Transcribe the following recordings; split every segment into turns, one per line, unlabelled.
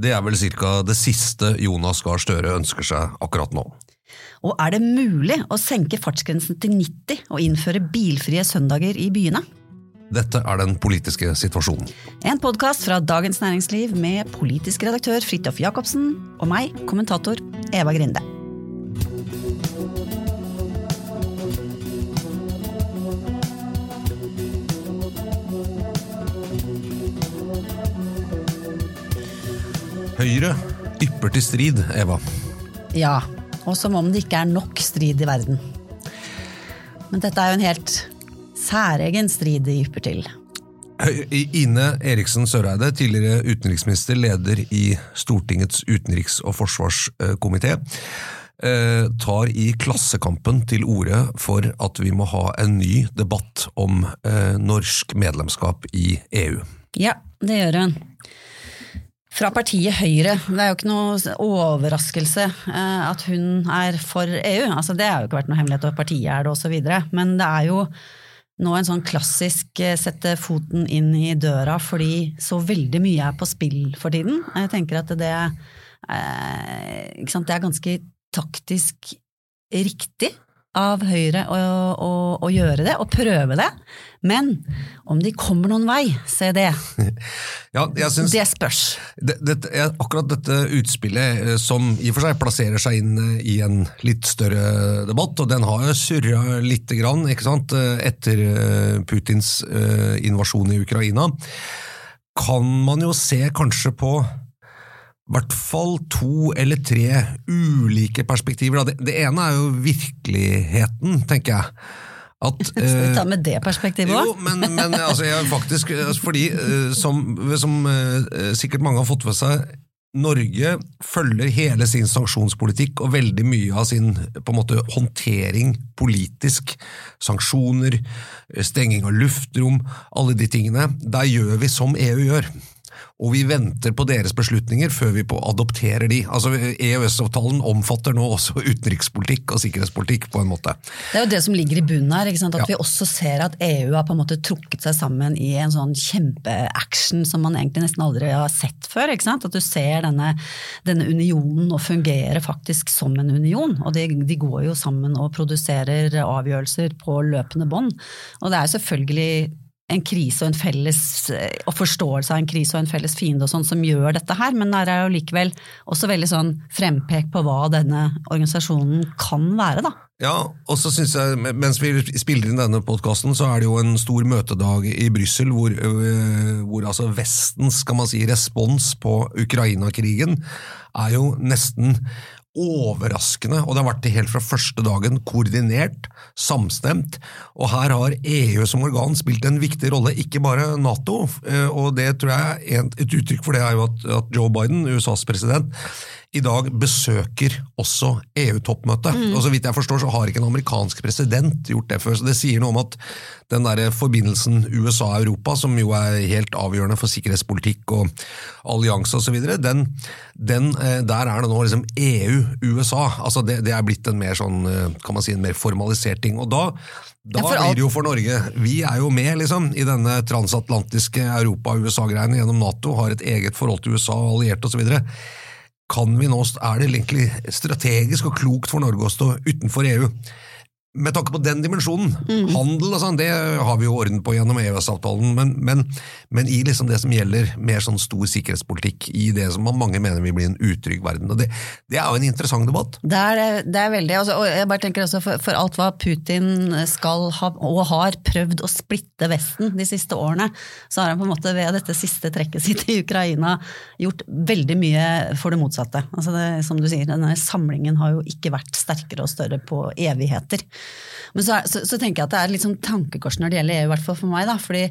Det er vel ca. det siste Jonas Gahr Støre ønsker seg akkurat nå.
Og er det mulig å senke fartsgrensen til 90 og innføre bilfrie søndager i byene?
Dette er den politiske situasjonen.
En podkast fra Dagens Næringsliv med politisk redaktør Fridtjof Jacobsen og meg, kommentator Eva Grinde.
Høyre ypper til strid, Eva.
Ja, og som om det ikke er nok strid i verden. Men dette er jo en helt særegen strid de ypper til.
Ine Eriksen Søreide, tidligere utenriksminister, leder i Stortingets utenriks- og forsvarskomité, eh, tar i Klassekampen til orde for at vi må ha en ny debatt om eh, norsk medlemskap i EU.
Ja, det gjør hun. Fra partiet Høyre. Det er jo ikke noe overraskelse eh, at hun er for EU. Altså, det har jo ikke vært noe hemmelighet, og partiet er det osv. Men det er jo nå en sånn klassisk eh, sette foten inn i døra fordi så veldig mye er på spill for tiden. Jeg tenker at det, eh, det er ganske taktisk riktig av Høyre å, å, å gjøre det, og prøve det. Men om de kommer noen vei, se det.
Ja, jeg synes
Det spørs.
det, det, akkurat dette utspillet, eh, som i og for seg plasserer seg inn eh, i en litt større debatt, og den har jo surra lite grann ikke sant, eh, etter eh, Putins eh, invasjon i Ukraina, kan man jo se kanskje på hvert fall to eller tre ulike perspektiver. Det, det ene er jo virkeligheten, tenker jeg. At,
Skal vi ta med det perspektivet
jo, men, men altså, jeg, faktisk, altså, fordi eh, som, som eh, sikkert mange har fått med seg, Norge følger hele sin sanksjonspolitikk og veldig mye av sin på en måte, håndtering politisk, sanksjoner, eh, stenging av luftrom, alle de tingene, der gjør vi som EU gjør. Og vi venter på deres beslutninger før vi på adopterer de. Altså EØS-avtalen omfatter nå også utenrikspolitikk og sikkerhetspolitikk på en måte.
Det er jo det som ligger i bunnen her. ikke sant? At
Ja.
vi også ser at EU har på en måte trukket seg sammen i en sånn kjempeaction som man egentlig nesten aldri har sett før. ikke sant? At du ser denne, denne unionen og fungerer faktisk som en union. Og de, de går jo sammen og produserer avgjørelser på løpende bånd. Og det er selvfølgelig en krise og en felles og forståelse av en krise og en felles fiende og sånn som gjør dette her, men det er jo likevel også veldig sånn frempek på hva denne organisasjonen kan være, da.
Ja, og så synes jeg, Mens vi spiller inn denne podkasten, så er det jo en stor møtedag i Brussel hvor, øh, hvor altså Vestens skal man si, respons på Ukraina-krigen er jo nesten overraskende, og det har vært det helt fra første dagen, koordinert, samstemt, og her har EU som organ spilt en viktig rolle, ikke bare NATO, eh, og det tror jeg er et uttrykk for det er jo at, Joe Biden, USAs president, i dag besøker også EU-toppmøtet.
Mm.
Og så vidt jeg forstår så har ikke en amerikansk president gjort det før. Så det sier noe om at den der forbindelsen USA-Europa, som jo er helt avgjørende for sikkerhetspolitikk og allianse osv., den, den, eh, der er det nå liksom EU-USA. Altså det, det er blitt en mer sånn, eh, kan man si, en mer formalisert ting. Og da, da
Ja,
blir det jo for Norge Vi er jo med liksom, i denne transatlantiske Europa-USA-greiene gjennom Nato, har et eget forhold til USA og allierte osv. Kan vi nå, Er det egentlig strategisk og klokt for Norge å stå utenfor EU? Med tanke på den dimensjonen,
Mm.
handel og sånn, det har vi jo orden på gjennom EØS-avtalen, men, men, men i liksom det som gjelder mer sånn stor sikkerhetspolitikk, i det som mange mener vil bli en utrygg verden. og Det, det er jo en interessant debatt.
Det er, det- er veldig, altså, og jeg bare tenker også for, for alt hva Putin skal ha, og har prøvd å splitte Vesten de siste årene, så har han på en måte ved dette siste trekket sitt i Ukraina gjort veldig mye for det motsatte. Altså det, som du sier, denne samlingen har jo ikke vært sterkere og større på evigheter. Men så, så, så tenker jeg at det er litt sånn tankekors når det gjelder EU, i hvert fall for meg. da, fordi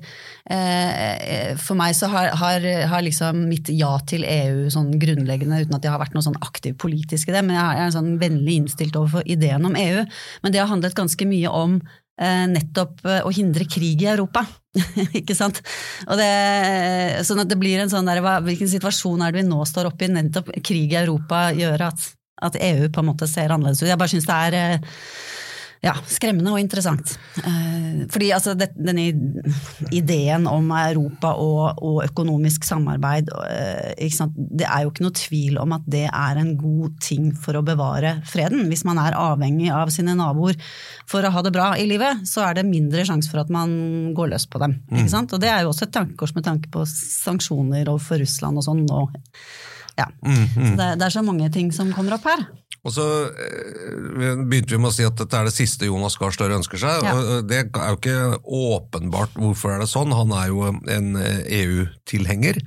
eh, For meg så har, har, har liksom mitt ja til EU sånn grunnleggende, uten at jeg har vært noe sånn aktiv politisk i det, men jeg er sånn vennlig innstilt overfor ideen om EU. Men det har handlet ganske mye om eh, nettopp eh, å hindre krig i Europa. ikke sant? Og det, sånn at det blir en sånn der, hva, Hvilken situasjon er det vi nå står oppe i? Nettopp krig i Europa gjør at, at EU på en måte ser annerledes ut. Jeg bare syns det er eh, ja, skremmende og interessant. Eh, fordi altså, denne ideen om Europa og, og økonomisk samarbeid, eh, det er jo ikke noe tvil om at det er en god ting for å bevare freden. Hvis man er avhengig av sine naboer for å ha det bra i livet, så er det mindre sjanse for at man går løs på dem. Ikke sant? Og det er jo også et tankekors med tanke på sanksjoner overfor Russland og sånn. Og, ja. Så det, det er så mange ting som kommer opp her.
Og så eh, begynte vi med å si at dette er det siste Jonas Gahr Støre ønsker seg.
Ja.
Det er jo ikke åpenbart hvorfor er det sånn. Han er jo en eh, EU-tilhenger,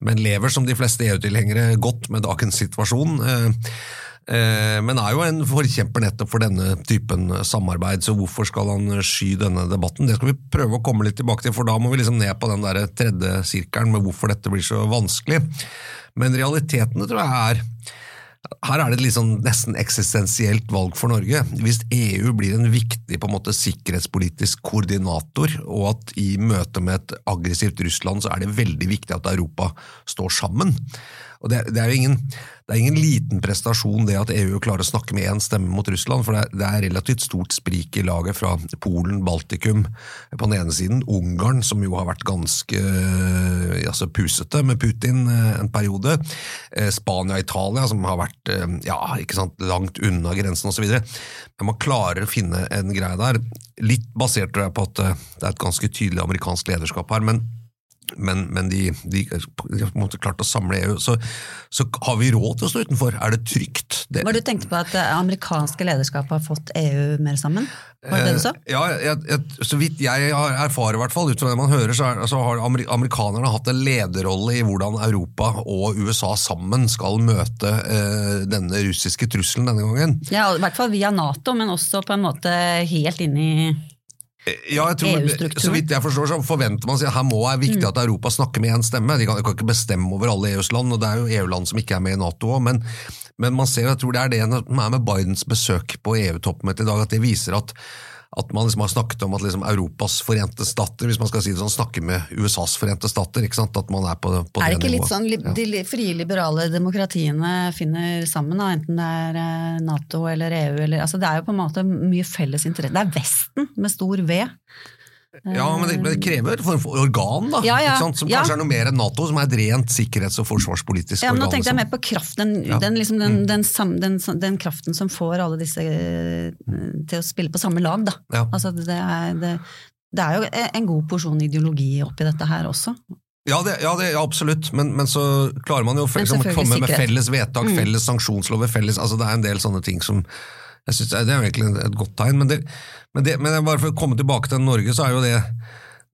men lever som de fleste EU-tilhengere godt med dagens situasjon. eh, Men er jo en forkjemper nettopp for denne typen samarbeid, så hvorfor skal han sky denne debatten? Det skal vi prøve å komme litt tilbake til, for da må vi liksom ned på den der tredje sirkelen med hvorfor dette blir så vanskelig. Men realitetene tror jeg er her er det et sånn nesten eksistensielt valg for Norge. Hvis EU blir en viktig på en måte, sikkerhetspolitisk koordinator, og at i møte med et aggressivt Russland så er det veldig viktig at Europa står sammen. Og det, det, er jo ingen, det er ingen liten prestasjon det at EU klarer å snakke med én stemme mot Russland, for det er, det er relativt stort sprik i laget fra Polen, Baltikum på den ene siden, Ungarn, som jo har vært ganske eh, altså, pusete med Putin eh, en periode, eh, Spania og Italia, som har vært ja, ikke sant, langt unna grensen osv. Men man klarer å finne en greie der, litt basert tror jeg, på at det er et ganske tydelig amerikansk lederskap her. men men, men de, de, de har klart å samle EU. Så, så har vi råd til å stå utenfor? Er det trygt? Det,
Var du tenkte på at det amerikanske lederskapet har fått EU mer sammen? Var det det du sa?
Eh, Ja, jeg, jeg, Så vidt jeg har erfarer, i hvert fall, ut fra det man hører, så, er, så har amerikanerne hatt en lederrolle i hvordan Europa og USA sammen skal møte eh, denne russiske trusselen denne gangen.
Ja, i hvert fall via Nato, men også på en måte helt inn i
Ja, jeg tror,
EU-strukturen.
så vidt jeg forstår, så forventer man seg at her må det er viktig at Europa snakker med én stemme. De kan, de kan ikke bestemme over alle EUs land, og det er jo EU-land som ikke er med i Nato òg. Men, men man ser, jeg tror det er det som er med Bidens besøk på EU-toppmøtet i dag, at det viser at, at man liksom har snakket om at liksom Europas forente stater, hvis man skal si det sånn, snakker med USAs forente stater. ikke sant? At man er på, på
Er det
ikke
ikke litt sånn li- de frie liberale demokratiene finner sammen, da, enten det er eh, Nato eller EU eller altså Det er jo på en måte mye felles interesse. Det er Vesten med stor V.
Ja, men det, men det krever form for organ, da.
Ja, ja.
Som
Ja.
kanskje er noe mer enn Nato, som er et rent sikkerhets- og forsvarspolitisk
Ja, men nå tenkte jeg
liksom.
mer på kraft, den.
Mm.
den, liksom, den, den, den, kraften som får alle disse eh, til å spille på samme lag, da. Altså, det, er, det, det er jo en god porsjon ideologi oppi dette her også.
Ja, det, ja, det, ja absolutt, men, men så klarer man jo å liksom, komme med felles vedtak,
Mm.
felles sanksjonslover, felles altså Det er en del sånne ting som jeg synes, Det er jo egentlig et godt tegn, men, det, men, det, men bare for å komme tilbake til Norge, så er jo det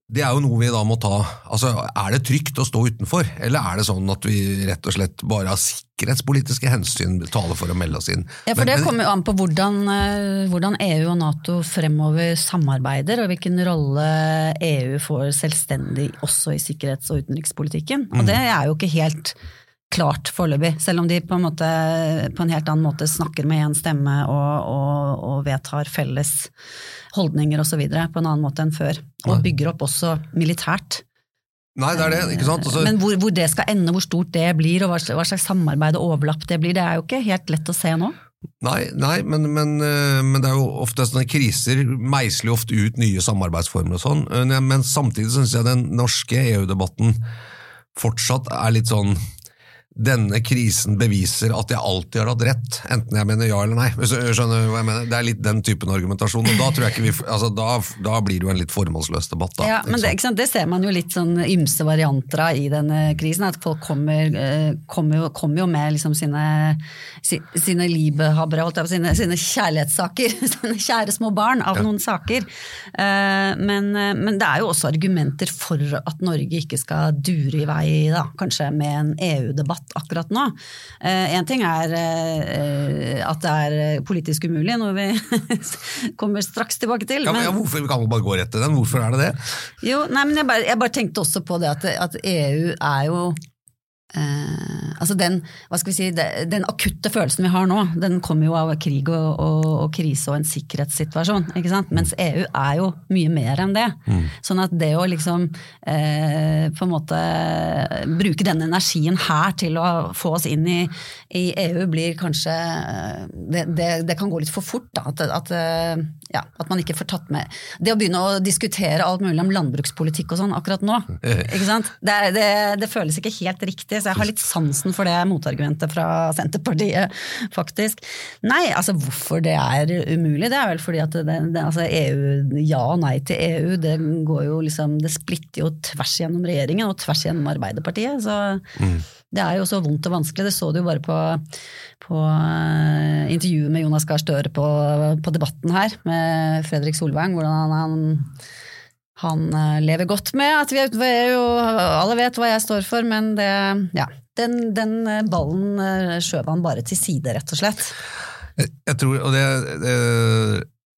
det er jo noe vi da må ta altså Er det trygt å stå utenfor, eller er det sånn at vi rett og slett bare av sikkerhetspolitiske hensyn taler for å melde oss inn?
Ja, for
Men-
Det
men-
kommer jo an på hvordan, eh, hvordan EU og Nato fremover samarbeider, og hvilken rolle EU får selvstendig også i sikkerhets- og utenrikspolitikken. Og
Mm.
det er jo ikke helt klart foreløpig, selv om de på en, måte, på en helt annen måte snakker med én stemme og, og, og, vedtar felles holdninger osv. på en annen måte enn før. Og bygger opp også militært.
Nei, det er det, ikke sant?
Altså... Men hvor, hvor, det skal ende, hvor stort det blir, og hva slags, hva slags samarbeid og overlapp det blir, det er jo ikke helt lett å se nå.
Nei, nei men, men, eh, men, det er jo ofte sånne kriser meisler jo ofte ut nye samarbeidsformer og sånn. Eh, men samtidig syns jeg den norske EU-debatten fortsatt er litt sånn denne krisen beviser at jeg alltid har hatt rett, enten jeg mener ja eller nei. Hvis du skjønner hva jeg mener? Det er litt den typen argumentasjon. og Da, tror jeg ikke vi, altså, da, da blir det jo en litt formålsløs debatt. Da,
ja, men det, det, ser man jo litt sånn ymse varianter av i denne krisen. At folk kommer, eh, kommer, jo, kommer jo, med liksom sine, sine libehavere, sine, sine kjærlighetssaker. Sine kjære små barn av ja. noen saker. Eh, men, eh, men, det er jo også argumenter for at Norge ikke skal dure i vei, da, kanskje med en EU-debatt akkurat nå. Én eh, ting er eh, at det er politisk umulig, noe vi kommer straks tilbake til.
Ja, men, ja, hvorfor, kan man bare gå rett til den, hvorfor er det det?
Jo, nei, men jeg bare, jeg bare tenkte også på det at, at EU er jo Eh, altså den, hva skal vi si, den akutte følelsen vi har nå, den kommer jo av krig og, og, og krise og en sikkerhetssituasjon. ikke sant? Mens EU er jo mye mer enn det. Mm. Sånn at det å liksom eh, på en måte bruke denne energien her til å få oss inn i, i EU, blir kanskje eh, det, det, det, kan gå litt for fort. da, at, at, eh, ja, at, man ikke får tatt med Det å begynne å diskutere alt mulig om landbrukspolitikk og sånn akkurat nå, ikke sant? Det, det føles ikke helt riktig så jeg har litt sansen for det motargumentet fra Senterpartiet, faktisk. Nei, altså hvorfor det er umulig, det er vel fordi at det, det, altså EU, ja og nei til EU, det går jo liksom Det splitter jo tvers gjennom regjeringen og tvers gjennom Arbeiderpartiet. Så mm. det er jo så vondt og vanskelig. Det så du jo bare på, på uh, intervjuet med Jonas Gahr Støre på, på, debatten her med Fredrik Solvang, hvordan han, han han eh, lever godt med at vi jo, alle vet hva jeg står for, men det, ja, den, den eh, ballen eh, skjøv han bare til side, rett og slett.
Jeg, jeg tror, og det, det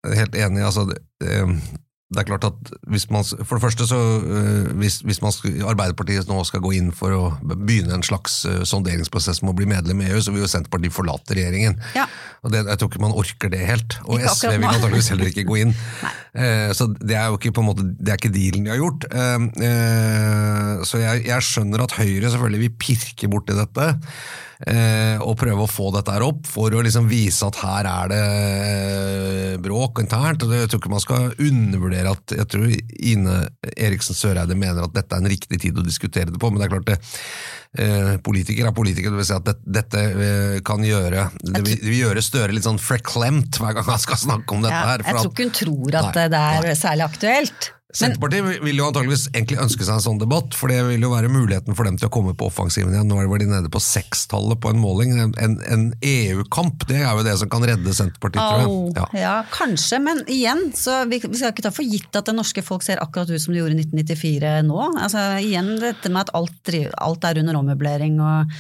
er helt enig altså, det, det er klart at hvis man, For det første, så øh, hvis, hvis man Arbeiderpartiet nå skal gå inn for å begynne en slags uh, sonderingsprosess med å bli medlem i EU, så vil jo Senterpartiet forlate regjeringen. Ja. Og det, Jeg tror ikke man orker det helt. Og ikke SV vil antakeligvis heller ikke gå inn. eh, så det er jo ikke på en måte, det er ikke dealen de har gjort. Uh, så jeg, jeg, skjønner at Høyre selvfølgelig vil pirke borti dette eh, og prøve å få dette her opp for å liksom vise at her er det eh, bråk internt. og Jeg tror ikke man skal undervurdere at jeg tror Ine Eriksen Søreide mener at dette er en riktig tid å diskutere det på, men det er klart det eh, Politiker er politiker, det vil si at dette eh, kan gjøre det vil, det vil, gjøre Støre litt sånn freklemt hver gang han skal snakke om dette. Ja,
her. jeg tror ikke hun tror at nei, det er særlig aktuelt.
Senterpartiet vil jo antageligvis egentlig ønske seg en sånn debatt, for det vil jo være muligheten for dem til å komme på offensiven igjen. Nå var de nede på sekstallet på en måling. En, en EU-kamp, det er jo det som kan redde Senterpartiet, tror jeg.
Ja. ja, kanskje, men igjen, så vi, vi, skal ikke ta for gitt at det norske folk ser akkurat ut som de gjorde i 1994 nå. Altså, igjen dette med at alt, alt er under ommøblering og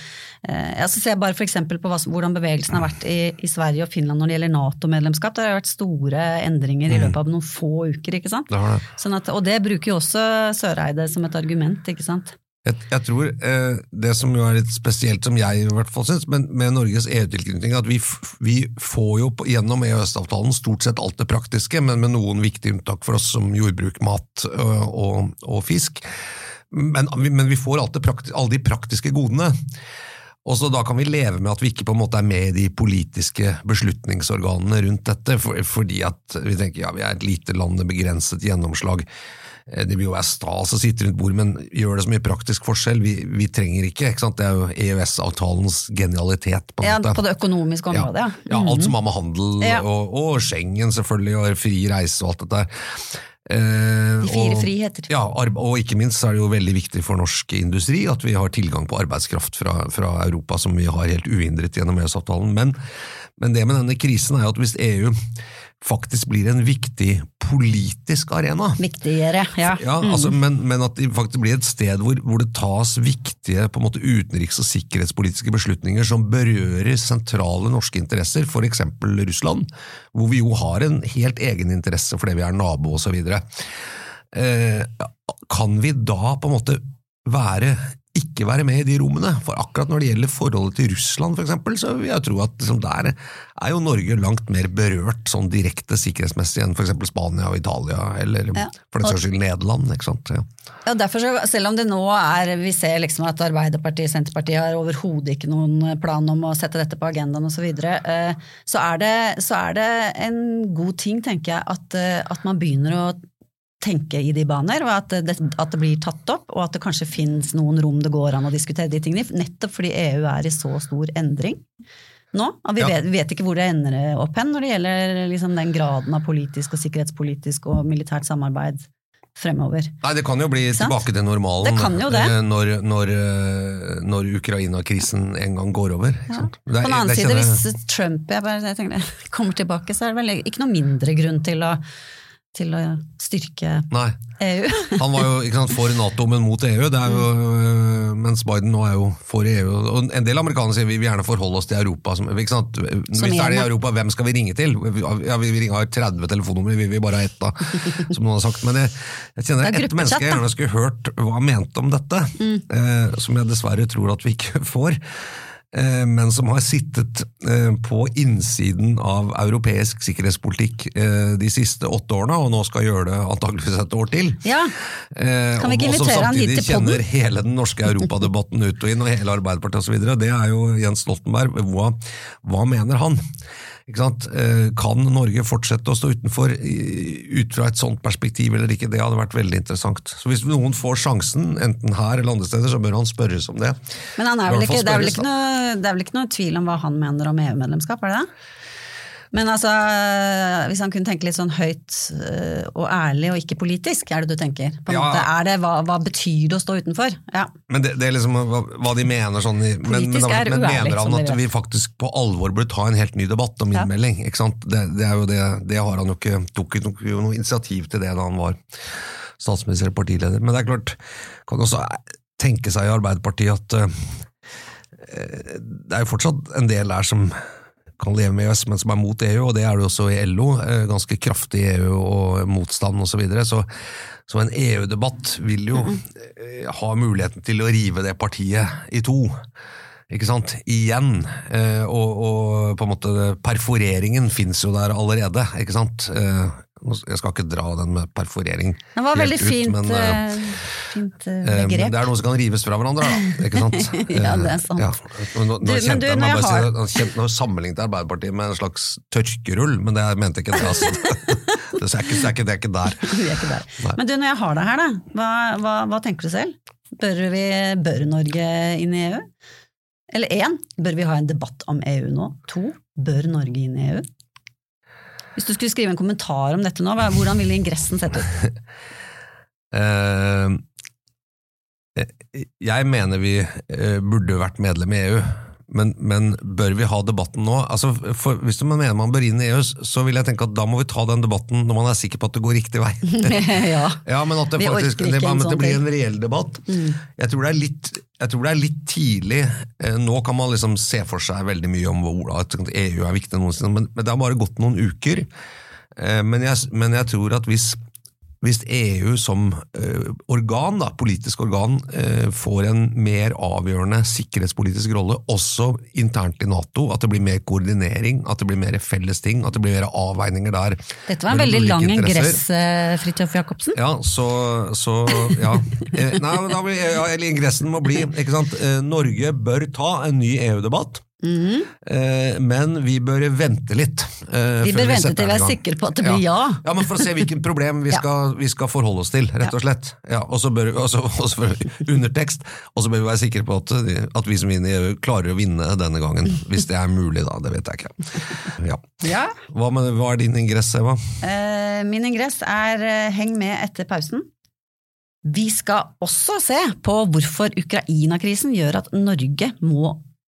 Eh, jeg ser bare f.eks. på hvordan bevegelsen har vært i, i, Sverige og Finland når det gjelder Nato-medlemskap. Det har vært store endringer i mm. løpet av noen få uker. ikke sant? Det det. Sånn at, og det bruker jo også Søreide som et argument. ikke sant?
Jeg, jeg tror eh, Det som jo er litt spesielt, som jeg i hvert fall syns, med Norges EU-tilknytning, at vi, vi, får jo gjennom EØS-avtalen stort sett alt det praktiske, men med noen viktige unntak for oss som jordbruk, mat og, og, og fisk. Men, men, vi får alt alle de praktiske godene. Og så Da kan vi leve med at vi ikke på en måte er med i de politiske beslutningsorganene rundt dette, for, fordi at vi tenker ja, vi er et lite land med begrenset gjennomslag. Eh, det vil jo være stas å sitte rundt bordet, men gjør det så mye praktisk forskjell? Vi, vi trenger ikke. ikke sant? Det er jo EØS-avtalens genialitet. På,
ja, på det økonomiske området, ja.
ja. ja alt som har med handel ja. og, og Schengen selvfølgelig, og fri reise og alt dette
De fire og, friheter.
Ja, og ikke minst er det jo veldig viktig for norsk industri at vi har tilgang på arbeidskraft fra, fra Europa som vi har helt uhindret gjennom EØS-avtalen. Men, men, det med denne krisen er jo at hvis EU faktisk blir en viktig politisk arena.
Viktigere, ja.
ja altså, mm. men, men, at det faktisk blir et sted hvor, hvor det tas viktige måte, utenriks- og sikkerhetspolitiske beslutninger som berører sentrale norske interesser, f.eks. Russland, hvor vi jo har en helt egen interesse fordi vi er nabo osv. Eh, kan vi da på en måte være ikke være med i de rommene. For akkurat når det gjelder forholdet til Russland, for eksempel, så vil jeg tro at liksom, der er jo Norge langt mer berørt sånn direkte sikkerhetsmessig enn f.eks. Spania og Italia, eller
Ja.
for den saks skyld Nederland. ikke sant? Ja.
Ja, derfor så, Selv om det nå er vi ser liksom at Arbeiderpartiet og Senterpartiet har overhodet ikke noen plan om å sette dette på agendaen osv., så, videre, eh, så, er det- så er det en god ting, tenker jeg, at, eh, at man begynner å tenke i de baner, og at det, at det blir tatt opp, og at det kanskje finnes noen rom det går an å diskutere de tingene i, nettopp fordi EU er i så stor endring nå. Og vi
Ja.
vet, vet ikke hvor det ender opp hen når det gjelder liksom den graden av politisk og sikkerhetspolitisk og militært samarbeid fremover.
Nei, Det kan jo bli
Sant?
tilbake til normalen
Det kan jo det.
eh, når, når, eh, når Ukraina-krisen en gang går over. Er-
På den annen side,
kjenner
hvis Trump jeg bare, jeg tenker, kommer tilbake, så er det vel ikke noe mindre grunn til å, til å styrke
Nei.
EU.
Han var jo sant, for Nato, men mot EU, det er jo, øh, mens Biden nå er jo for EU. Og En del amerikanere sier vi vil gjerne forholde oss til Europa. Hvis det er det i Europa, hvem skal vi ringe til? Ja, Vi har 30 telefonnumre, vi vil bare ha ett, da, som noen har sagt. Men jeg, jeg kjenner
er
ett menneske jeg gjerne skulle hørt hva han mente om dette, eh, som jeg dessverre tror at vi ikke får. Eh, Men som har sittet eh, på innsiden av europeisk sikkerhetspolitikk eh, de siste åtte årene, og nå skal gjøre det antakeligvis et år til.
Ja, Kan vi ikke
og som
invitere han hit
samtidig
til podden?
kjenner hele den norske europadebatten ut og inn, og hele Arbeiderpartiet osv. Det er jo Jens Stoltenberg. Hva, hva mener han? Eh, Kan Norge fortsette å stå utenfor ut fra et sånt perspektiv eller ikke? Det hadde vært veldig interessant. Så Hvis noen får sjansen, enten her eller andre steder, så bør han spørres om det.
Men han er vel ikke, det, er vel ikke noe, det er vel ikke noe tvil om hva han mener om EU-medlemskap, er det det? Men altså, hvis han kunne tenke litt sånn høyt øh, og ærlig og ikke politisk, er det du tenker? På en
Ja.
måte, er det, hva, hva betyr det å stå utenfor? Ja.
Men det, det er liksom hva, hva de mener sånn i, men, men,
er
men mener han at
vi
faktisk på alvor burde ta en helt ny debatt om innmelding? Ikke sant? Det, det er jo det, det har han jo ikke tok jo noe initiativ til det da han var statsminister og partileder. Men det er klart, kan også tenke seg i Arbeiderpartiet at uh, det er jo fortsatt en del der som kan leve med EØS, men som er mot EU, og det er det også i LO. eh, Ganske kraftig EU og motstand osv. Så, videre. så så en EU-debatt vil jo eh, ha muligheten til å rive det partiet i to. Ikke sant? Igjen. Eh, og, og på en måte perforeringen fins jo der allerede. Ikke sant? Jeg skal ikke dra den med perforering
Det var veldig
ut,
fint,
men,
øh, fint
Eh,
begrep.
Det er noe som kan rives fra hverandre, da. Ikke sant?
Ja, det er sant.
Ja. Nå, nå
Du, men
kjente
du,
jeg meg bare
har-
Nå sammenlignet Arbeiderpartiet med en slags tørkerull, men det jeg ikke det. Altså. Det er ikke, det er ikke, det er ikke der.
Er ikke der. Men du, når jeg har deg her, da, hva, hva, hva tenker du selv? Bør, vi, bør Norge inn i EU? Eller én, bør vi ha en debatt om EU nå? To, bør Norge inn i EU? Hvis du skulle skrive en kommentar om dette nå, hvordan ville ingressen sett ut?
Eh, jeg mener vi eh, burde vært medlem i EU, men, men bør vi ha debatten nå? Altså, for, hvis man mener man bør inn i EU, så vil jeg tenke at da må vi ta den debatten når man er sikker på at det går riktig vei.
ja.
Ja, men at det faktisk det, men at det
sånn
blir en reell debatt. Jeg, tror det er litt, jeg tror det er litt tidlig. Eh, Nå kan man liksom se for seg veldig mye om hvor at EU er viktig, noensinne, men, men det har bare gått noen uker. Eh, Men jeg, men jeg tror at hvis, hvis EU som eh, organ, da, politisk organ, eh, får en mer avgjørende sikkerhetspolitisk rolle, også internt i Nato, at det blir mer koordinering, at det blir mer felles ting, at det blir mer avveininger der.
Dette var en veldig lang ingress, eh, Fridtjof Jacobsen.
Ja, så, så ja. Nei, men da blir, ja, eller ingressen må bli ikke sant? Norge bør ta en ny EU-debatt, eh, men vi bør vente litt. eh,
Vi
bør
bør vente til vi er sikre på at det blir ja.
Ja, men For å se hvilken problem vi skal, vi skal forholde oss til, rett og slett. Ja, og så bør, og så- og så Undertekst. Og så bør vi være sikre på at, at vi som vinner i EU klarer å vinne denne gangen. Hvis det er mulig, da. Det vet jeg ikke. Ja.
ja.
Hva, med, hva er din ingress, Eva?
Eh, Min ingress er eh, heng med etter pausen. Vi skal også se på hvorfor Ukraina-krisen gjør at Norge må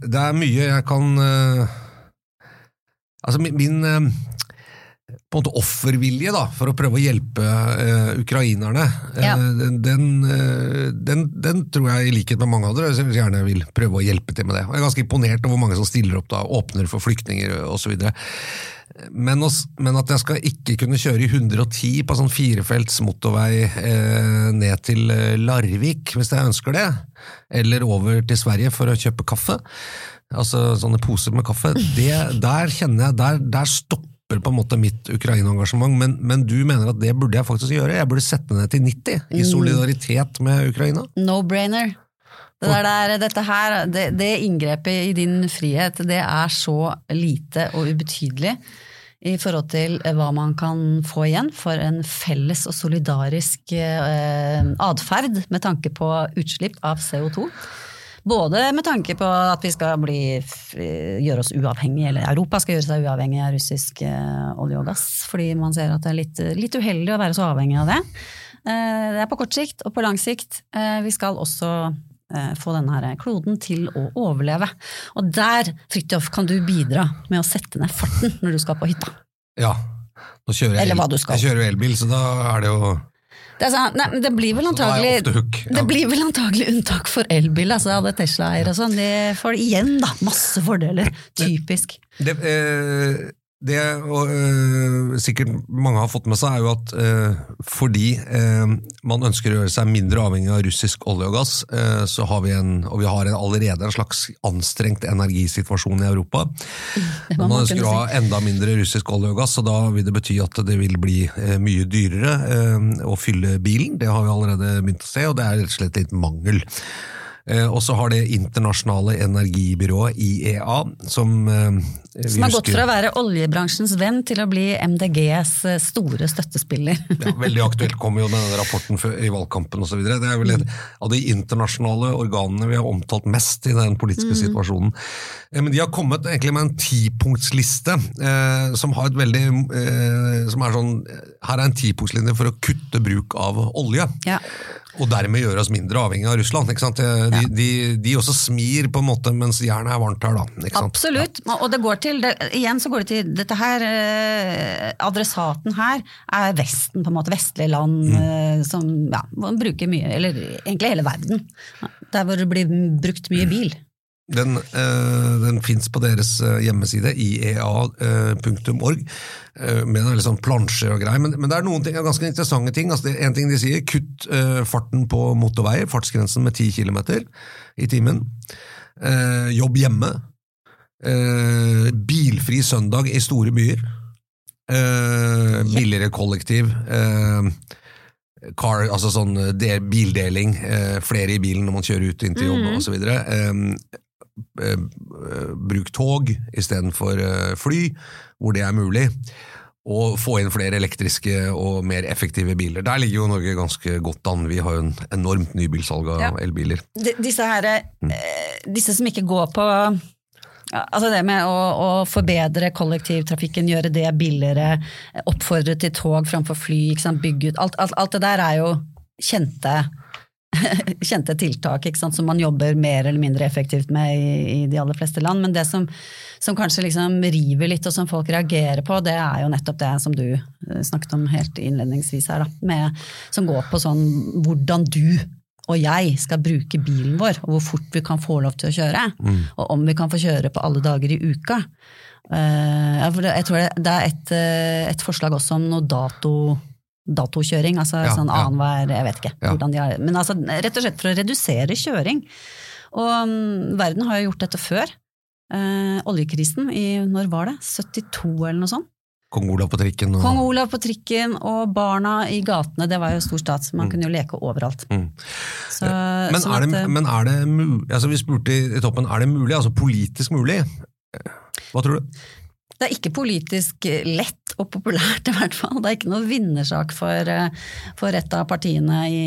Det er mye jeg kan eh, Altså, min, min eh, på en måte offervilje da, for å prøve å hjelpe uh, ukrainerne,
Ja.
den, den, uh, den, den tror jeg i likhet med mange andre gjerne vil prøve å hjelpe til med det. Og jeg er ganske imponert over hvor mange som stiller opp da, åpner for flyktninger osv. Men, også, men at jeg skal ikke kunne kjøre i 110 på sånn firefelts motorvei eh, ned til eh, Larvik, hvis jeg ønsker det, eller over til Sverige for å kjøpe kaffe, altså sånne poser med kaffe, det, der kjenner jeg, der, der stopper på en måte mitt Ukraina-engasjement, men, men du mener at det burde jeg faktisk gjøre? Jeg burde sette ned til 90, i solidaritet med Ukraina?
No-brainer. Det der, dette her, det, det inngrepet i din frihet, det er så lite og ubetydelig i forhold til eh, hva man kan få igjen for en felles og solidarisk eh, atferd med tanke på utslipp av CO2. Både med tanke på at vi skal bli, gjøre oss uavhengige, eller Europa skal gjøre seg uavhengig av russisk eh, olje og gass, fordi man ser at det er litt, litt uheldig å være så avhengig av det. Eh, Det er på kort sikt, og på lang sikt. eh, Vi skal også eh, få denne her kloden til å overleve. Og der, Fridtjof, kan du bidra med å sette ned farten når du skal på hytta.
Ja. Nå kjører jeg, el-
skal.
jeg kjører elbil, så da er det jo
Det, sånn, nei, men det blir antagelig
ja.
Det blir vel antagelig unntak for elbil, altså alle Tesla-eiere og sånn. De får igjen da, masse fordeler. Typisk.
Det, eh, det og, øh, sikkert mange har fått med seg, er jo at øh, fordi øh, man ønsker å gjøre seg mindre avhengig av russisk olje og gass, så har vi en, og vi har en, allerede en slags anstrengt energisituasjon i Europa. Man ønsker å ha enda mindre russisk olje og gass, og da vil det bety at det vil bli mye dyrere å fylle bilen. Det har vi allerede begynt å se, og det er rett og slett litt mangel. Eh, og så har det internasjonale energibyrået IEA, som eh,
Som har gått fra å være oljebransjens venn til å bli MDGs eh, store støttespiller.
ja, veldig aktuelt kommer jo denne rapporten i valgkampen osv. Det er vel et av de internasjonale organene vi har omtalt mest i den politiske situasjonen. Eh, Men de har kommet egentlig med en tipunktsliste eh, som har et veldig som er sånn, Her er en tipunktslinje for å kutte bruk av olje.
Ja.
Og dermed gjøre oss mindre avhengig av Russland. Ikke sant? De, de, de også smir på en måte mens jernet er varmt her, da.
Absolutt. Og det går til, det, igjen så går det til dette her eh, Adressaten her er Vesten, på en måte. Vestlige land
Mm.
eh, som ja, bruker mye, eller egentlig hele verden. Der hvor det blir brukt mye bil.
Den, eh, den fins på deres eh, hjemmeside, iea.org, eh, med en sånn plansjer og greier. Men, men det er noen ting, ganske interessante ting. Altså, en ting de sier, kutt eh, farten på motorveier, fartsgrensen med 10 km i timen. Eh, jobb hjemme. Eh, bilfri søndag i store byer. Eh, billigere kollektiv. Car, altså sånn del, bildeling, eh, flere i bilen når man kjører ut inn til jobb. Eh, eh, eh, bruk tog istedenfor eh, fly, hvor det er mulig. Og få inn flere elektriske og mer effektive biler. Der ligger jo Norge ganske godt an. Vi har jo en enormt nybilsalg av
Ja.
elbiler.
De, disse, her, eh, disse som ikke går på ja, altså det med å, å forbedre kollektivtrafikken, gjøre det billigere, eh, oppfordre til tog framfor fly, bygge ut alt, alt, alt det der er jo kjente, kjente tiltak ikke sant? som man jobber mer eller mindre effektivt med i, i de aller fleste land. Men det som, som kanskje liksom river litt, og som folk reagerer på, det er jo nettopp det som du eh, snakket om helt innledningsvis her, da, med, som går på sånn hvordan du og jeg skal bruke bilen vår, og hvor fort vi kan få lov til å kjøre. Og om vi kan få kjøre på alle dager i uka. Det, jeg tror det, det er et, eh, et forslag også om noe dato, datokjøring, altså
Ja,
sånn annenhver Jeg vet ikke
Ja.
hvordan de har Men altså, rett og slett for å redusere kjøring. Og um, verden har jo gjort dette før. eh, oljekrisen i Når var det? 72 eller noe sånt?
Kong Olav på trikken og
Kong Olav på trikken og barna i gatene, det var jo stor stat, så man kunne jo leke overalt.
Mm.
Så,
Men
sånn
er det,
at,
men er det mulig, altså vi spurte i i toppen, er det mulig, altså politisk mulig? Hva tror du?
Det er ikke politisk lett og populært, i hvert fall. Det er ikke noe vinnersak for, eh, for et av partiene i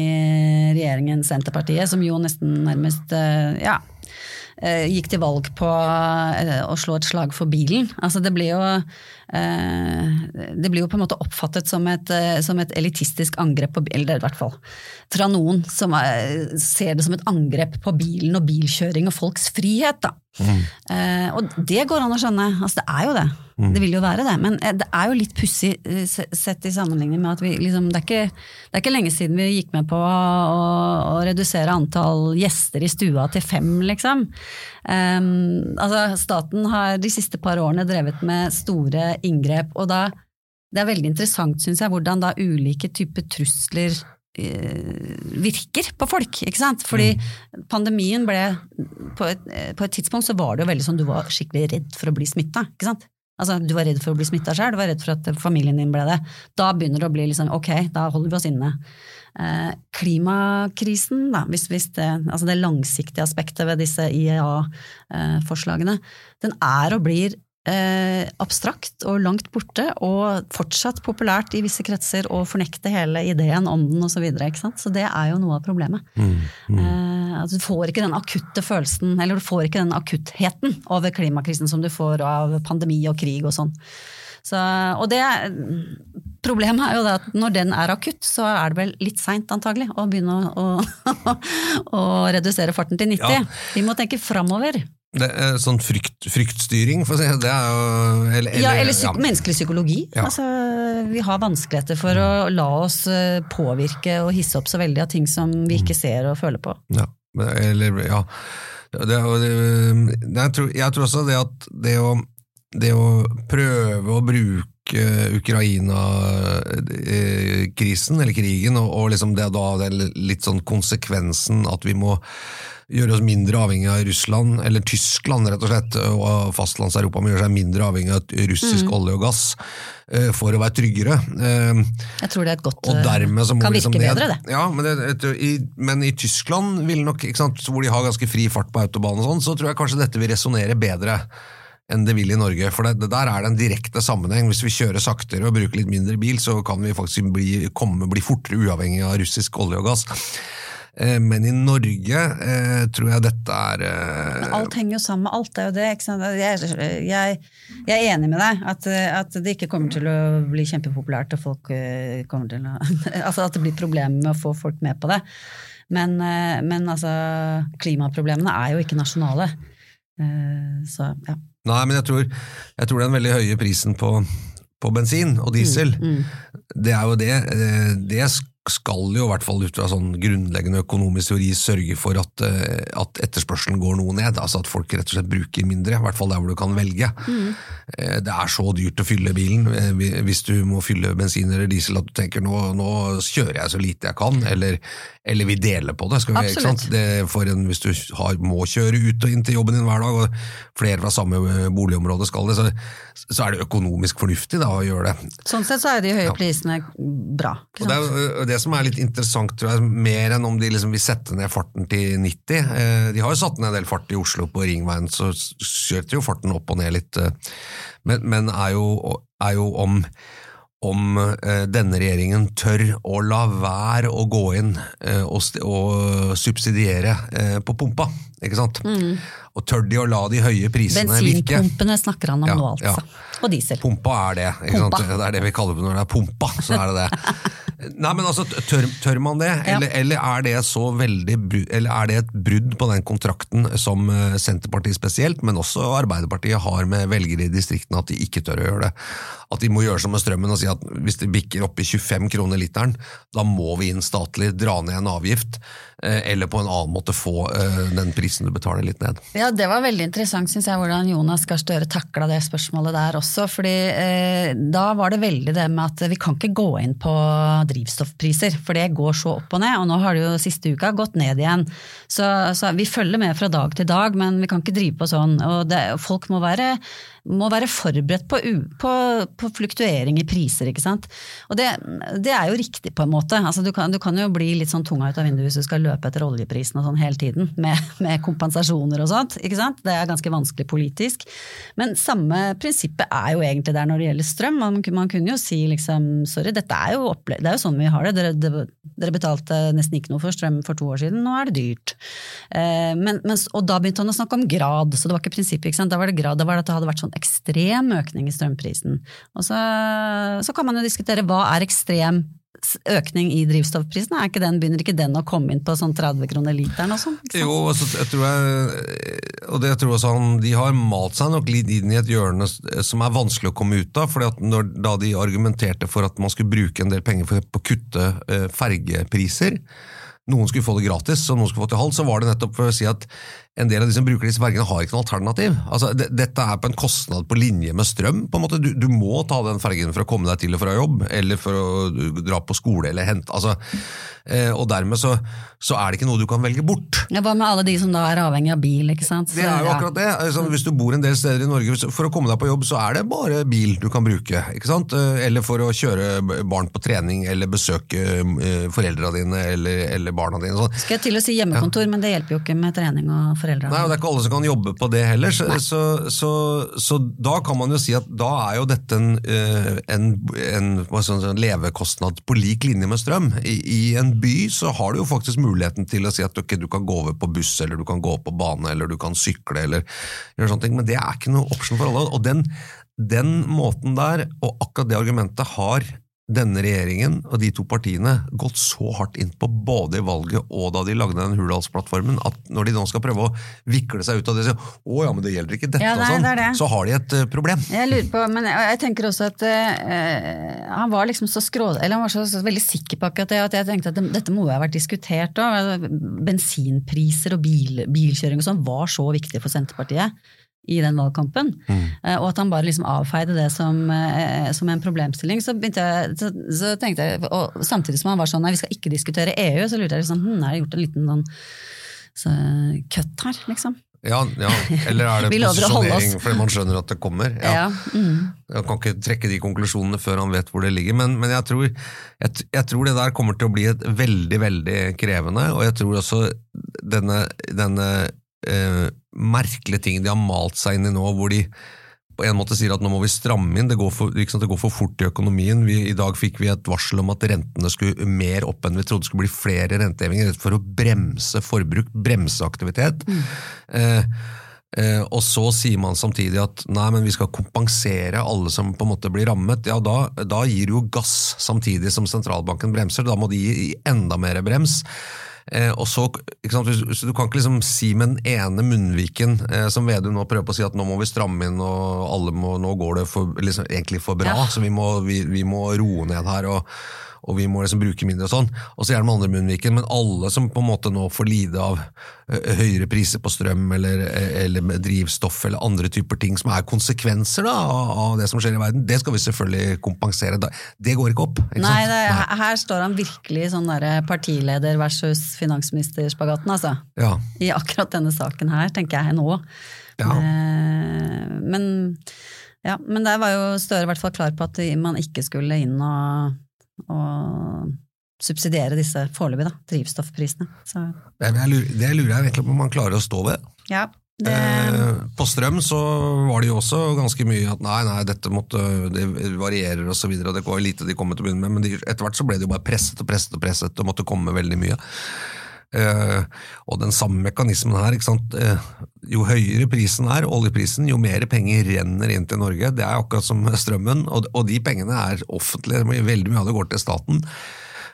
regjeringen, Senterpartiet, som jo nesten nærmest eh, ja, eh, gikk til valg på å slå et slag for bilen. Altså det blir jo det blir jo på en måte oppfattet som et, eh, som et elitistisk angrep på bil, eller i hvert fall fra noen som er, ser det som et angrep på bilen og bilkjøring og folks frihet. da. Eh, og det går an å skjønne, altså det er jo det. Det vil jo være det, men eh, det er jo litt pussig eh, sett i sammenligning med at vi liksom det er, ikke, det er ikke lenge siden vi gikk med på å, å redusere antall gjester i stua til fem, liksom. Ehm, altså staten har de siste par årene drevet med store inngrep, og da det er veldig interessant, syns jeg, hvordan da ulike typer trusler eh, virker på folk. ikke sant? Fordi pandemien ble på et, eh, på et tidspunkt så var det jo veldig sånn du var skikkelig redd for å bli smitta. Altså, Du var redd for å bli smitta sjøl, du var redd for at familien din ble det. Da begynner det å bli liksom ok, da holder vi oss inne. Eh, klimakrisen, da, hvis, hvis det, altså det langsiktige aspektet ved disse IEA-forslagene, den er og blir eh, abstrakt og langt borte, og fortsatt populært i visse kretser å fornekte hele ideen om den osv. Så, videre, ikke sant? så det er jo noe av problemet. Eh, altså, du får ikke den akutte følelsen, eller du får ikke den akuttheten over klimakrisen som du får av pandemi og krig og sånn. Så, og det, problemet er jo det at når den er akutt, så er det vel litt seint antagelig å begynne å, å, å redusere farten til 90.
Ja.
Vi må tenke framover.
Det er sånn frykt, fryktstyring, for å si det, er jo eller,
Ja, eller psyk menneskelig psykologi.
Ja.
Altså, vi har vanskeligheter for å la oss eh, påvirke og hisse opp så veldig av ting som vi ikke ser og føler på.
Ja, eller, ja. Det, det, det, jeg, tror, jeg tror også det at det å, det å prøve å bruke Ukraina-krisen, eller krigen, og, og liksom det da det er litt sånn konsekvensen at vi må gjøre oss mindre avhengig av Russland, eller Tyskland rett og slett, og fastlands-Europa må gjøre seg mindre avhengig av russisk olje og gass eh, for å være tryggere. Eh,
Jeg tror det er et godt
og dermed så må
kan
vi
virke
liksom
bedre, det.
Ja, men, det, i, men i Tyskland, vil nok, sant, hvor de har ganske fri fart på autobahn, og sånn, så tror jeg kanskje dette vil resonnere bedre enn det vil i Norge. For det, det der er det en direkte sammenheng. Hvis vi kjører saktere og bruker litt mindre bil, så kan vi faktisk bli, komme, bli fortere uavhengig av russisk olje og gass. Eh, Men i Norge eh, tror jeg dette er eh,
Alt henger jo sammen med alt, det er jo det. Ikke sant? Jeg, jeg, er enig med deg at, at det ikke kommer til å bli kjempepopulært, og folk til å Altså at det blir problemer med å få folk med på det. Men, men altså, klimaproblemene er jo ikke nasjonale. Så ja.
Nei, men jeg tror, jeg tror den veldig høye prisen på, på bensin og diesel, det er jo det. det Det skal jo i hvert fall ut fra sånn grunnleggende økonomisk teori sørge for at, eh, at etterspørselen går noe ned. Altså at folk rett og slett bruker mindre, i hvert fall der hvor du kan velge. Mm. Det er så dyrt å fylle bilen eh, hvis du må fylle bensin eller diesel at du tenker nå, nå kjører jeg så lite jeg kan, eller, eller vi deler på det. Skal vi, ikke sant? Det, for en, hvis du har, må kjøre ut og inn til jobben din hver dag, og flere fra samme boligområde skal det, så, så er det økonomisk fornuftig da, å gjøre det.
Sånn sett så er de høye
Ja.
prisene bra. Ikke
Og det, er, jo- det som er litt interessant, tror jeg, mer enn om de liksom vil sette ned farten til 90 eh, De har jo satt ned en del fart i Oslo på Ringveien, så kjørte jo farten opp og ned litt. eh, Men, men er, jo, er jo om, om eh, denne regjeringen tør å la være å gå inn og, og subsidiere på pumpa. Ikke sant? Og tør de å la de høye prisene virke?
Bensinpumpene snakker han om
Ja,
nå, altså.
ja.
Og diesel.
Pumpa er det. Ikke sant? Det er det vi kaller det når det er pumpa. så er det det. Nei, men altså, Tør, tør man det,
Ja.
eller, eller, er det så veldig, eller er det et brudd på den kontrakten som eh, Senterpartiet spesielt, men også Arbeiderpartiet har med velgere i distriktene, at de ikke tør å gjøre det? At de må gjøre som med strømmen og si at hvis det bikker opp i 25 kroner literen, da må vi inn statlig, dra ned en avgift. eh, eller på en annen måte få eh, den prisen du betaler litt ned.
Ja, Det var veldig interessant synes jeg, hvordan Jonas Gahr Støre takla det spørsmålet der også. Fordi eh, Da var det veldig det med at vi kan ikke gå inn på drivstoffpriser, for det går så opp og ned. Og nå har det jo siste uka gått ned igjen. Så, så vi følger med fra dag til dag, men vi kan ikke drive på sånn. og det, Folk må være må være forberedt på, på, på, fluktuering i priser, ikke sant. Og det, det er jo riktig på en måte. Altså, du, kan, du, kan, jo bli litt sånn tunga ut av vinduet hvis du skal løpe etter oljeprisen og sånn hele tiden, med, med, kompensasjoner og sånt. ikke sant? Det er ganske vanskelig politisk. Men samme prinsippet er jo egentlig der når det gjelder strøm. Man, man kunne jo si liksom sorry, dette er jo, det er jo sånn vi har det. Dere, dere, betalte nesten ikke noe for strøm for to år siden, nå er det dyrt. Eh, men, men, og da begynte han å snakke om grad, så det var ikke prinsippet. ikke sant? Da var det grad, da var det at det hadde vært sånn ekstrem økning i strømprisen. Og så, så kan man jo diskutere hva er ekstrem økning i drivstoffprisene? Er ikke den, begynner ikke den å komme inn på sånn 30 kroner literen og sånn?
Jo, altså, jeg tror jeg, og det jeg også han, de har malt seg nok litt inn i et hjørne som er vanskelig å komme ut av. fordi at når, Da de argumenterte for at man skulle bruke en del penger for, på å kutte eh, fergepriser, noen skulle få det gratis og noen skulle få til halv, så var det nettopp for å si at en del av de som bruker disse fergene, har ikke noe alternativ. Altså, det, dette er på en kostnad på linje med strøm. på en måte. Du, du, må ta den fergen for å komme deg til og fra jobb, eller for å dra på skole eller hente. Altså, eh, og dermed så, så, er det ikke noe du kan velge bort.
Ja, Hva med alle de som da er avhengig av bil? ikke sant?
Så, det er jo akkurat det. Altså, hvis du bor en del steder i Norge, for å komme deg på jobb, så er det bare bil du kan bruke. ikke sant? Eh, eller for å kjøre barn på trening, eller besøke eh, foreldra dine eller, eller barna dine. Sånn.
Skal jeg til å si hjemmekontor, ja. men det hjelper jo ikke med trening og foreldre.
Nei, og Det er ikke alle som kan jobbe på det heller. Så, så, så, så, da kan man jo si at da er jo dette en, eh, en, en, en levekostnad på lik linje med strøm. I, I, en by så har du jo faktisk muligheten til å si at okay, du kan gå over på buss, eller du kan gå på bane, eller du kan sykle, eller gjøre sånne ting. Men det er ikke noe option for alle. Og den, den måten der, og akkurat det argumentet, har denne regjeringen og de to partiene gått så hardt inn på både i valget og da de lagde den Hurdalsplattformen, at når de nå skal prøve å vikle seg ut av det og si å ja, men det gjelder ikke dette ja, nei, og sånn, det det. så har de et uh, problem.
Jeg lurer på, men jeg, jeg tenker også at uh, han var liksom så skrå, eller han var så, så, veldig sikker på akkurat det, at jeg tenkte at det, dette må jo ha vært diskutert òg. Bensinpriser og bil, bilkjøring og sånn var så viktig for Senterpartiet i den valgkampen. Mm. Eh, og at han bare liksom avfeide det som, eh, som en problemstilling. Så, jeg, så, så, tenkte jeg, og Samtidig som han var sånn nei, vi skal ikke diskutere EU, så lurte jeg liksom, hm, er det gjort en liten sånn så, her, liksom?
Ja, ja, eller er det posisjonering fordi man skjønner at det kommer? Ja. ja. Mm. Jeg kan ikke trekke de konklusjonene før han vet hvor det ligger, men, men jeg, tror, jeg, jeg, tror, det der kommer til å bli et veldig, veldig krevende, og jeg tror også denne, denne eh, merkelige ting de har malt seg inn i nå, hvor de på en måte sier at nå må vi stramme inn, det går for, det går for fort i økonomien. Vi, I dag fikk vi et varsel om at rentene skulle mer opp enn vi trodde Det skulle bli flere rentehevinger, for å bremse forbruk, bremse aktivitet. Mm. Eh, eh, og så sier man samtidig at nei, men vi skal kompensere alle som på en måte blir rammet. Ja, Da, da gir du jo gass samtidig som sentralbanken bremser, da må de gi enda mer brems. Eh, og så, så Du kan ikke liksom si med den ene munnviken, eh, som Vedum nå prøver på å si at nå må vi stramme inn og alle må, nå går det for, liksom, egentlig for bra, ja. så vi må, vi, vi må roe ned her. og og vi må liksom bruke mindre og sånn. Og så gjerne med andre munnviken, men alle som på en måte nå får lide av høyere priser på strøm eller, eller drivstoff eller andre typer ting som er konsekvenser da, av det som skjer i verden, det skal vi selvfølgelig kompensere. Det går ikke opp. Ikke
Nei, det, Nei, her står han virkelig sånn der partileder versus finansminister-spagaten, altså. Ja. I akkurat denne saken her, tenker jeg nå. Ja. Eh, men, ja, men der var jo Støre i hvert fall klar på at man ikke skulle inn og og subsidiere disse foreløpig, drivstoffprisene. Så.
Det, lurer, det lurer jeg egentlig på om man klarer å stå ved.
Ja, det...
eh, på strøm så var det jo også ganske mye at nei, nei, dette måtte, det varierer og så videre, og det var lite de kom til å begynne med, men de, etter hvert så ble det jo bare presset og presset og presset og måtte komme veldig mye. Eh, og den samme mekanismen her. Eh, jo høyere prisen er, oljeprisen, jo mer penger renner inn til Norge. Det er akkurat som strømmen, og, de pengene er offentlige. Veldig mye av det går til staten.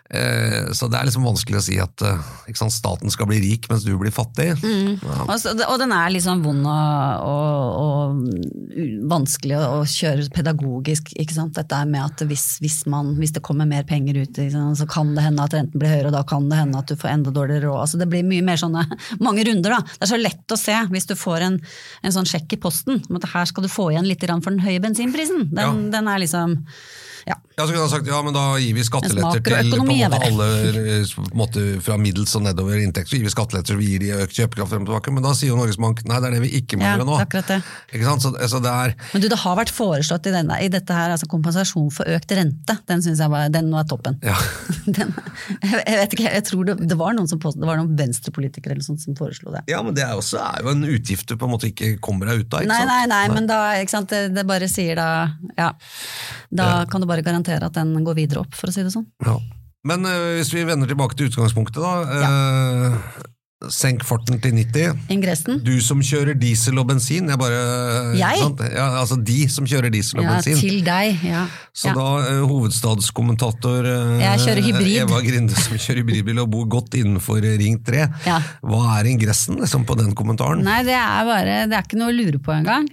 Eh, så det er liksom vanskelig å si at eh, sant, staten skal bli rik mens du blir fattig. Ja.
Og, så, og den er liksom vond og, og, og vanskelig å kjøre pedagogisk. Dette er med at hvis, hvis, man, hvis det kommer mer penger ut, sant, så kan det hende at renten blir høyere, og da kan det hende at du får enda dårligere råd. Altså, det blir mye mer sånne, mange runder. da. Det er så lett å se hvis du får en, en sånn sjekk i posten om at her skal du få igjen litt for den høye bensinprisen. Den, den er liksom ja.
Ja, så kunne han sagt ja, men da gir vi skatteletter til på alle eh, måte, fra middels og nedover inntekt, så gir vi skatteletter så vi gir de økt kjøpekraft frem og tilbake. Men da sier jo Norges Bank nei, det er det vi ikke må
Ja,
gjøre nå.
det akkurat det.
Ikke sant? Så, altså, det er
Men du, det har vært foreslått i, denne, i dette her, altså kompensasjon for økt rente. Den syns jeg var, den nå er toppen.
ja.
Den, jeg, vet ikke, jeg tror det, det var noen som påstod, det var noen venstrepolitikere eller sånt som foreslo det.
ja, men det er, også, er jo en utgift du på en måte ikke kommer deg ut av. Ikke
Nei,
sant?
nei, nei, men da, ikke sant, det, det bare sier da Ja. Da kan du bare garantere at den går videre opp, for å si det sånn.
Ja. Men eh, hvis vi vender tilbake til utgangspunktet, da. eh, senk farten til 90.
Ingressen?
Du som kjører diesel og bensin, jeg bare
Jeg?
sant? Ja, altså de som kjører diesel og
Ja,
bensin.
til deg. Ja.
Så
ja.
da eh, hovedstadskommentator eh,
Jeg kjører hybrid.
Eva Grinde som kjører hybridbil og bor godt innenfor Ring 3.
Ja.
Hva er ingressen liksom, på den kommentaren?
Nei, det er bare Det er ikke noe å lure på engang.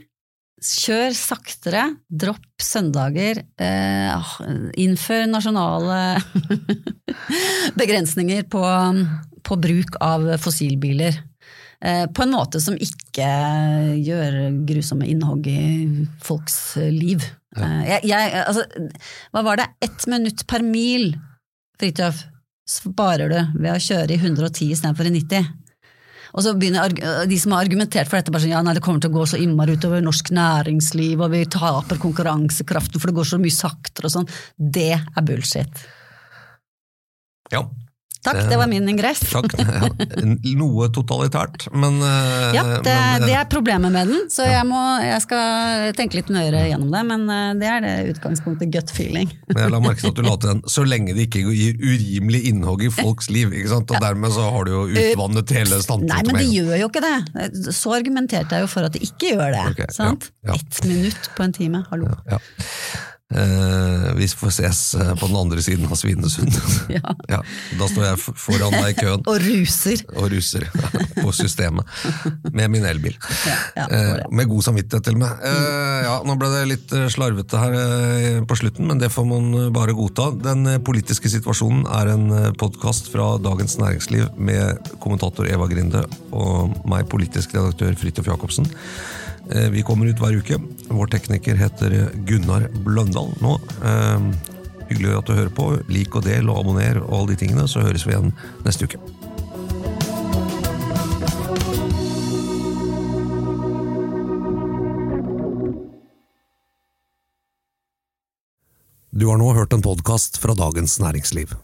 Kjør saktere, dropp søndager, eh, innfør nasjonale begrensninger på, på bruk av fossilbiler. Eh, på en måte som ikke gjør grusomme innhogg i folks liv. Eh, jeg, jeg, altså, hva var det? Ett minutt per mil, Fridtjof, sparer du ved å kjøre i 110 istedenfor i 90. Og så begynner de som har argumentert for dette, bare sånn, ja, nei, det kommer til å gå så innmari utover norsk næringsliv, og vi taper konkurransekraften for det går så mye saktere og sånn. Det er bullshit.
Ja,
Takk,
Det-
var min ingress.
takk. Ja, noe totalitært, men eh,
Ja, det,
men, eh,
det er problemet med den, så jeg, må, jeg skal tenke litt nøyere gjennom det, men eh, det er det utgangspunktet, gut feeling.
Men jeg la merke til at du la til den 'så lenge det ikke gir urimelig innhogg i folks liv'. ikke sant? Og dermed så har du jo utvannet hele
Nei, men det gjør jo ikke det. Så argumenterte jeg jo for at det ikke gjør det.
Okay,
sant?
ja.
Ett minutt på en time, hallo.
Ja. Eh, vi får ses eh, på den andre siden av Svinesund.
Ja.
Ja, da står jeg foran deg i køen
Og ruser.
og ruser på systemet med min elbil.
Ja, ja,
Eh, med god samvittighet til og med. Eh, ja, nå ble det litt eh, slarvete her eh, på slutten, men det får man bare godta. Den politiske situasjonen er en podkast fra Dagens Næringsliv med kommentator Eva Grinde og meg, politisk redaktør Fridtjof Jacobsen. Eh, Vi kommer ut hver uke. Vår tekniker heter Gunnar Bløndal nå. Eh, Hyggelig at du hører på. Lik og del og abonner og alle de tingene, så høres vi igjen neste uke. Du har nå hørt en podkast fra Dagens Næringsliv.